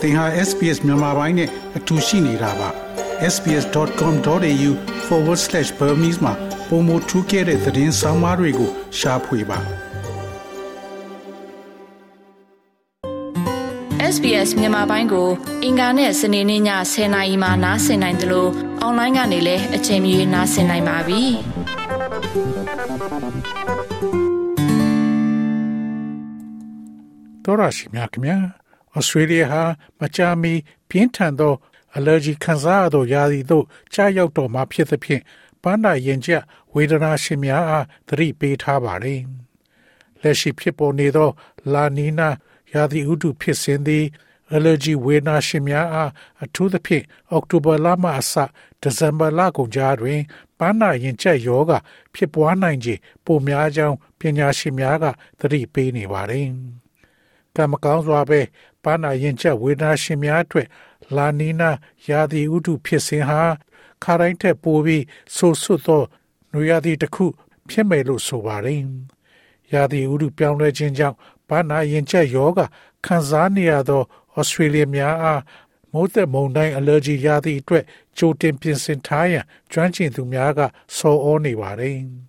သင်ဟာ SPS မြန်မာပိုင်းနဲ့အတူရှိနေတာပါ sbs.com.au/burmese မှာပုံမထူးခဲ့တဲ့သတင်းစာမားတွေကိုရှားဖွေပါ SBS မြန်မာပိုင်းကို အင်ကာနဲ့စနေနေ့ည10:00နာရီမှနားဆင်နိုင်တယ်လို့အွန်လိုင်းကနေလည်းအချိန်မီနားဆင်နိုင်ပါပြီ။တော်ရရှိမြခင်ဗျာ ဩစတြေးလျဟာမကြာမီပြင်းထန်သော allergy ခံစားရသောယာစီသို့ကြားရောက်တော်မှာဖြစ်သဖြင့်ပန်းနာရင်ကျဝေဒနာရှင်များအားသတိပေးထားပါတယ်။လက်ရှိဖြစ်ပေါ်နေသော လာနီနာရာသီဥတုဖြစ်စဉ်သည် allergy ဝေဒနာရှင်များအားအထူးသဖြင့်အောက်တိုဘာလမှအစဒီဇင်ဘာလကုန်ကြားတွင်ပန်းနာရင်ကျက်ယောဂဖြစ်ပွားနိုင်ခြေပိုများကြောင်းပညာရှင်များကသတိပေးနေပါတယ်။ကံမကောင်းစွာပဲ ပန်းနာရင်ကျက်ဝေဒနာရှင်များအတွက်လာနီနာရာသီဥတုဖြစ်စဉ်ဟာခါတိုင်းထက်ပိုပြီးဆိုးဆွတ်သောနွေရာသီတစ်ခု ဖြစ်မယ်လို့ဆိုပါတယ်။ရာသီဥတုပြောင်းလဲခြင်းကြောင့်ဘာနာရင်ကျက်ယောဂခံစားနေရသောဩစတြေးလျများအားမိုးသက်မုန်တိုင်းအလ်ဂျီရာသီအတွက်ကြိုတင်ပြင်ဆင်ထားရန်ကျွမ်းကျင်သူများကဆော်ဩနေပါတယ်။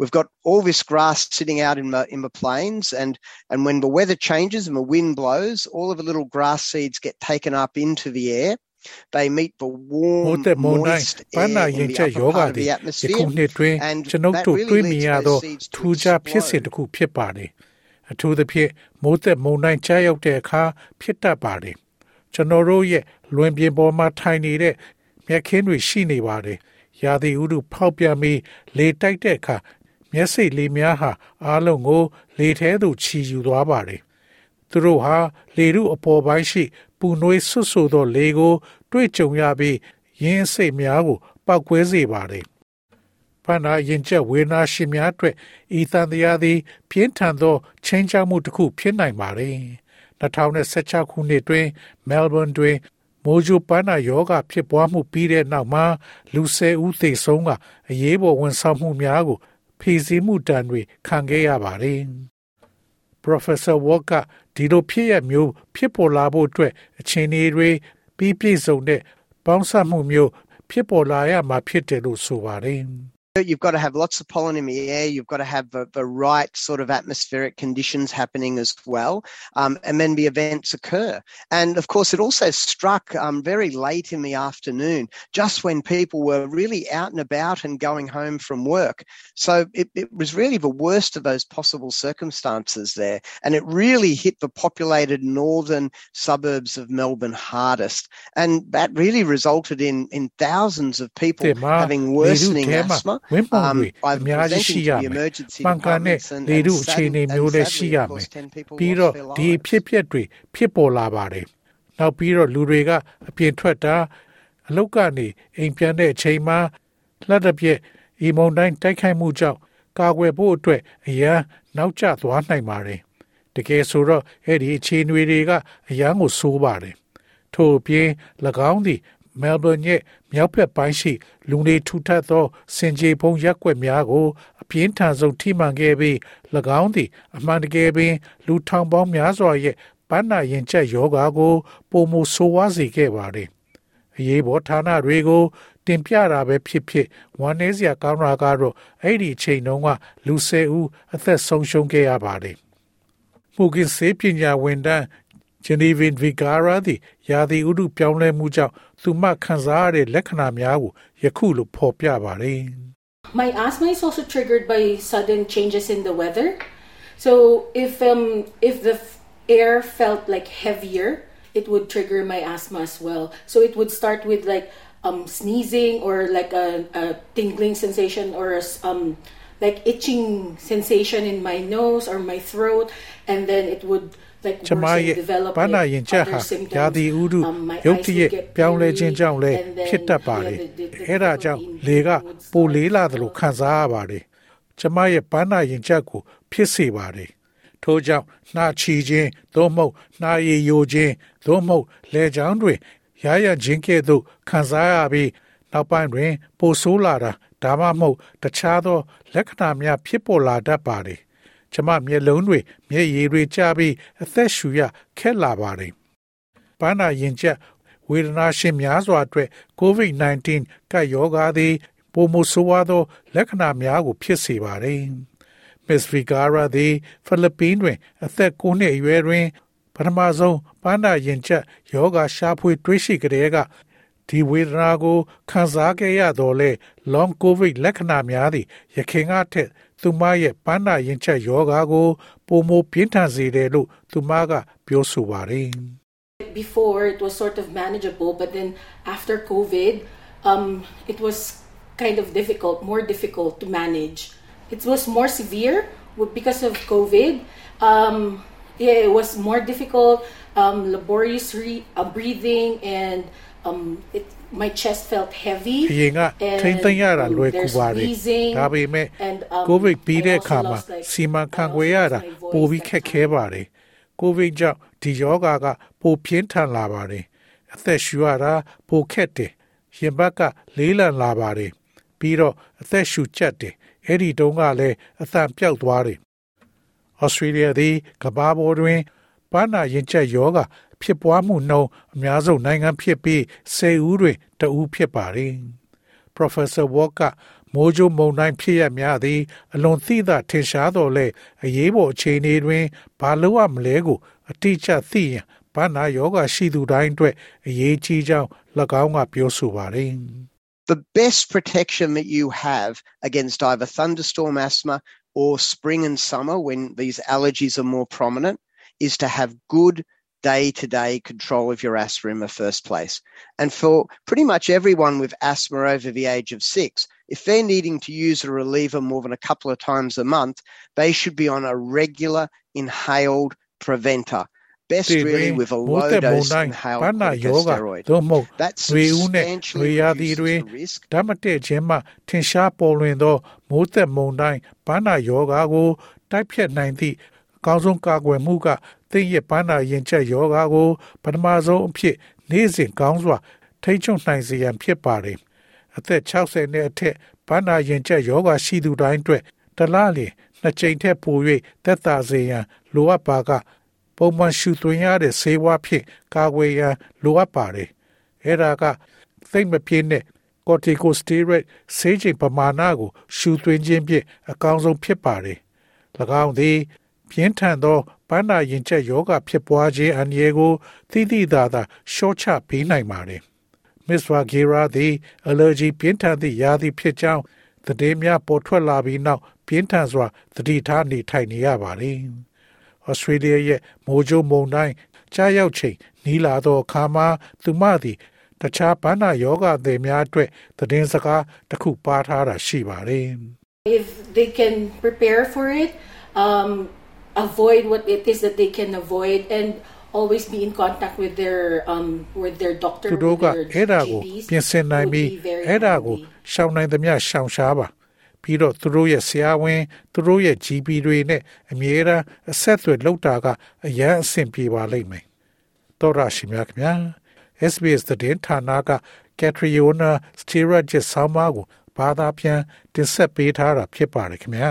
We've got all this grass sitting out in the, in the plains, and, and when the weather changes and the wind blows, all of the little grass seeds get taken up into the air. They meet the warm, moist air in the upper part of the atmosphere, and that really leads those seeds to ထူးခြားဖြစ်စဉ်တစ်ခုဖြစ်ပါတယ်။အထူးသဖြင့်မိုးသက်မုန်တိုင်းကြားရောက်တဲ့အခါဖြစ်တတ်ပါတယ်။ကျွန်တော်တို့ရဲ့လွင်ပြင်ပေါ်မှာထိုင်နေတဲ့မြက်ခင်းတွေရှိနေပါတယ်။ရာသီဥတုဖောက်ပြန်ပြီးလေတိုက်တဲ့အခါ မျက်စိလေးများဟာအားလုံးကို လေထဲသို့ချီယူသွားပါတယ်။သူတို့ဟာလေထုအပေါ်ပိုင်းရှိ ပူနွေးဆွတ်ဆိုသောလေကို တွေ့ကြုံရပြီးရင်းစိတ်များကိုပောက်ကွဲစေပါတယ်။ဖဏရင်ကျက်ဝေနာရှင်များအတွက်ဤသံတရားသည် ပြင်းထန်သောချင်းချောက်မှုတစ်ခုဖြစ်နိုင်ပါတယ်။2016ခုနှစ်တွင်မဲလ်ဘွန်းတွင်မိုးကြိုပန်းနာယောဂဖြစ်ပွားမှုပြီးတဲ့နောက်မှာလူ၁၀ဦးသေဆုံးကအရေးပေါ်ဝန်ဆောင်မှုများကို ဖြည့်ဆည်းမှုတန်တွေခံခဲ့ရပါတယ်။ Professor Walk ကဒီလိုဖြစ်ရမျိုးဖြစ်ပေါ်လာဖို့အတွက်အခြေအနေတွေပြီးပြည့်စုံတဲ့ပေါင်းစပ်မှုမျိုးဖြစ်ပေါ်လာရမှာဖြစ်တယ်လို့ဆိုပါတယ်။ You've got to have lots of pollen in the air. You've got to have the, the right sort of atmospheric conditions happening as well. Um, and then the events occur. And of course, it also struck um, very late in the afternoon, just when people were really out and about and going home from work. So it, it was really the worst of those possible circumstances there. And it really hit the populated northern suburbs of Melbourne hardest. And that really resulted in, in thousands of people having worsening asthma. ဝင်းပုံတွေအများကြီးရှိရမယ်။ပန်ကန်နဲ့လေထုအခြေအနေမျိုးလည်းရှိရမယ်။ပြီးတော့ဒီဖြစ်ပျက်တွေဖြစ်ပေါ်လာပါတယ်။နောက်ပြီးတော့လူတွေကအပြင်ထွက်တာအလုတ်ကနေအိမ်ပြန်တဲ့အချိန်မှာလက်တစ်ပြက်အီမုန်တိုင်းတိုက်ခိုက်မှုကြောင့်ကာကွယ်ဖို့အတွက်အရန်နောက်ကျသွားနိုင်ပါတယ်။တကယ်ဆိုတော့အဲ့ဒီအခြေအနေတွေကအရန်ကိုဆိုးပါတယ်။ထို့အပြင်၎င်းသည် မဲလ်ဘန်ရဲ့မြောက်ဘက်ပိုင်းရှိလူနေထူထပ်သောစင်ကြေဖုံရက်ွက်များကိုအပြင်းထန်ဆုံးထိမှန်ခဲ့ပြီး၎င်းသည်အမှန်တကယ်ပင် လူထောင်ပေါင်းများစွာရဲ့ပန်းနာရင်ကျက်ယောဂါကိုပုံမဆိုးဝါးစေခဲ့ပါတယ်။အရေးပေါ်ဌာနတွေကိုတင်ပြတာပဲဖြစ်ဖြစ်ဝမ်းနည်းစရာကောင်းတာကတော့အဲ့ဒီအချိန်တုန်းကလူ၁၀ဦးအသက်ဆုံးရှုံးခဲ့ရပါတယ်။မှုကင်းစေပညာဝန် ထမ်း Genevieve Vigara သည်ရာသီဥတုပြောင်းလဲမှုကြောင့်သူမခံစားရတဲ့လက္ခဏာများကိုယခုလိုဖော်ပြပါတယ် My asthma is also triggered by sudden changes in the weather. So if um if the f- air felt like heavier, it would trigger my asthma as well. So it would start with like um sneezing or like a, a tingling sensation or a s- um like itching sensation in my nose or my throat and then it would like ကျမရဲ့ develop ဘာနာရင်ချက်ဟာရာသီဥတုရုတ်တရက်ပြောင်းလဲခြင်းကြောင့်လည်းဖြစ်တတ်ပါတယ်အဲ့ဒါကြောင့်လေကပိုလေးလာသလိုခံစားရပါတယ်ကျမရဲ့ဘာနာရင်ချက်ကိုဖြစ်စေပါတယ်ထို့ကြောင့်နှာချီခြင်းသို့မဟုတ်နှာရည်ယိုခြင်းသို့မဟုတ်လေချောင်းတွင်ရရခြင်းကဲ့သို့ခံစားရပြီးနောက်ပိုင်းတွင် ပိုဆိုးလာတာဒါမှမဟုတ်တခြားသော လက္ခဏာများဖြစ်ပေါ်လာတတ်ပါတယ်။ ကျမမျက်လုံးတွေမျက်ရည်တွေကျပြီးအသက်ရှူရခက်လာပါတယ်။ပန်းနာရင်ကျက်ဝေဒနာရှင်များစွာအတွက် COVID-19 ကပ်ရောဂါသည်ပိုမိုဆိုးဝါးသော လက္ခဏာများကို ဖြစ်စေပါတယ်။ Miss Vigara သည်ဖိလစ်ပင်းတွင် အသက်9နှစ်အရွယ်တွင်ပထမဆုံးပန်းနာရင်ကျက်ယောဂရှာဖွေ တွေးရှိကြတဲ့က ဒီဝေဒနာကိုခံစားခဲ့ရတော့လေ long covid လက္ခဏာများသည့်ရခင်ကထက်သူမရဲ့ပန်းနာရင်ချက်ယောဂါကိုပုံမပြင်းထန်စေတယ်လို့သူမကပြောဆိုပါတယ် before it was sort of manageable but then after covid um it was kind of difficult more difficult to manage it was more severe because of covid um yeah it was more difficult um laborious re- uh, breathing and um it my chest felt heavy အရင်ကထိမ့်သိမ့်ရတာလွယ်ကူပါတယ်ဒါပေမဲ့ကိုဗစ်ပြီးတဲ့အခါမှာစီမံခန့်ခွဲရတာပိုပြီးခက်ခဲပါတယ်ကိုဗစ်ကြောင့်ဒီယောဂါကပိုပြင်းထန်လာပါတယ်အသက်ရှူရတာပိုခက်တယ်ရင်ဘတ်ကလေးလံလာပါတယ်ပြီးတော့အသက်ရှူချက်တယ်အဲ့ဒီတုန်းကလည်းအသံပြောက်သွားတယ်ဩစတြေးလျသည်ကမ္ဘာပေါ်တွင်ပန်းနာရင်ချက်ယောဂ ဖြစ်ပွားမှုနှုန်းအများဆုံးနိုင်ငံဖြစ်ပြီး10ဦးတွင်တဦးဖြစ်ပါတယ်။ Professor Walk ကမိုးကြိုးမုန်တိုင်းဖြစ်ရများသည်အလွန်သိသာထင်ရှားတော်လဲအရေးပေါ်အခြေအနေတွင်ဘာလို့ရမလဲကိုအတိအကျသိရင်ဘာနာယောဂရှိသူတိုင်းအတွက်အရေးကြီးကြောင်း၎င်းကပြောဆိုပါတယ် The best protection that you have against either thunderstorm asthma or spring and summer when these allergies are more prominent is to have good day to day control of your asthma in the first place. And for pretty much everyone with asthma over the age of six, if they're needing to use a reliever more than a couple of times a month, they should be on a regular inhaled preventer. Best really with a low dose inhaled corticosteroid. That's substantially reduces the risk. ဓာတ်မတည့်ခြင်းမှထင်ရှားပေါ်လွင်သောမိုးသက်မုန်တိုင်းပန်းနာယောဂါကိုတိုက်ဖြတ်နိုင်သည့်အ ကောင်းဆုံးကာကွယ်မှုကသင်ရဲ့ပန်းနာရင်ချက်ယောဂါကိုပထမဆုံးအဖြစ် နေ့စဉ်ကောင်းစွာ ထိချုံနိုင်စေရန်ဖြစ်ပါတယ်။အသက်60နှစ်အထက်ပန်းနာရင်ချက်ယောဂါရှိသူတိုင်းအတွက်တလားလျင်နှစ်ကြိမ်ထက်ပို၍သက်သာစေရန်လိုအပ်ပါကပုံမှန်ရှုသွင်းရတဲ့ဆေးဝါးဖြင့်ကာကွယ်ရန်လိုအပ်ပါတယ်။အဲဒါကသိမ့်မပြင်းတဲ့ corticosteroid ဆေးချိန်ပမာဏကို ရှုသွင်းခြင်းဖြင့်အကောင်းဆုံးဖြစ်ပါတယ်။၎င်းသည် ပြင်းထန်သောပန်းနာရင်ချက်ယောဂဖြစ်ပွားခြင်းအန္တရာယ်ကိုသိသိသာသာရှော့ချပေးနိုင်ပါတယ်။ Miss Vagira သည် allergy ပြင်းထန်သည့်ရာသီဖြစ်ကြောင်းသတင်းများပေါ်ထွက်လာပြီးနောက်ပြင်းထန်စွာသတိထားနေထိုင်နေရပါတယ်။ Australia ရဲ့မိုးကြိုးမုန်တိုင်းကြားရောက်ချိန်နီးလာသောအခါမှာသူမသည်တခြားဘန္နာယောဂသည်များအတွက်သတင်းစကားတစ်ခုပါထားတာရှိပါတယ်။ If they can prepare for it um avoid what it is that they can avoid and always be in contact with their um with their doctor သူတို့ကအဲ့ဒါကိုပြင်ဆင်နိုင်ပြီးအဲ့ဒါကိုရှောင်နိုင်သမျှရှောင်ရှားပါပြီးတော့သူတို့ရဲ့ဆရာဝန်သူတို့ရဲ့ GP တွေနဲ့အမြဲတမ်းအဆက်အသွယ်လုပ်တာကအရန်အဆင်ပြေပါလိမ့်မယ်တော်ရရှိမြခင်ဗျာ SBS သတင်းဌာနက Catriona Stirrage ဆောင်းပါးကိုဘာသာပြန်တင်ဆက်ပေးထားတာဖြစ်ပါတယ်ခင်ဗျာ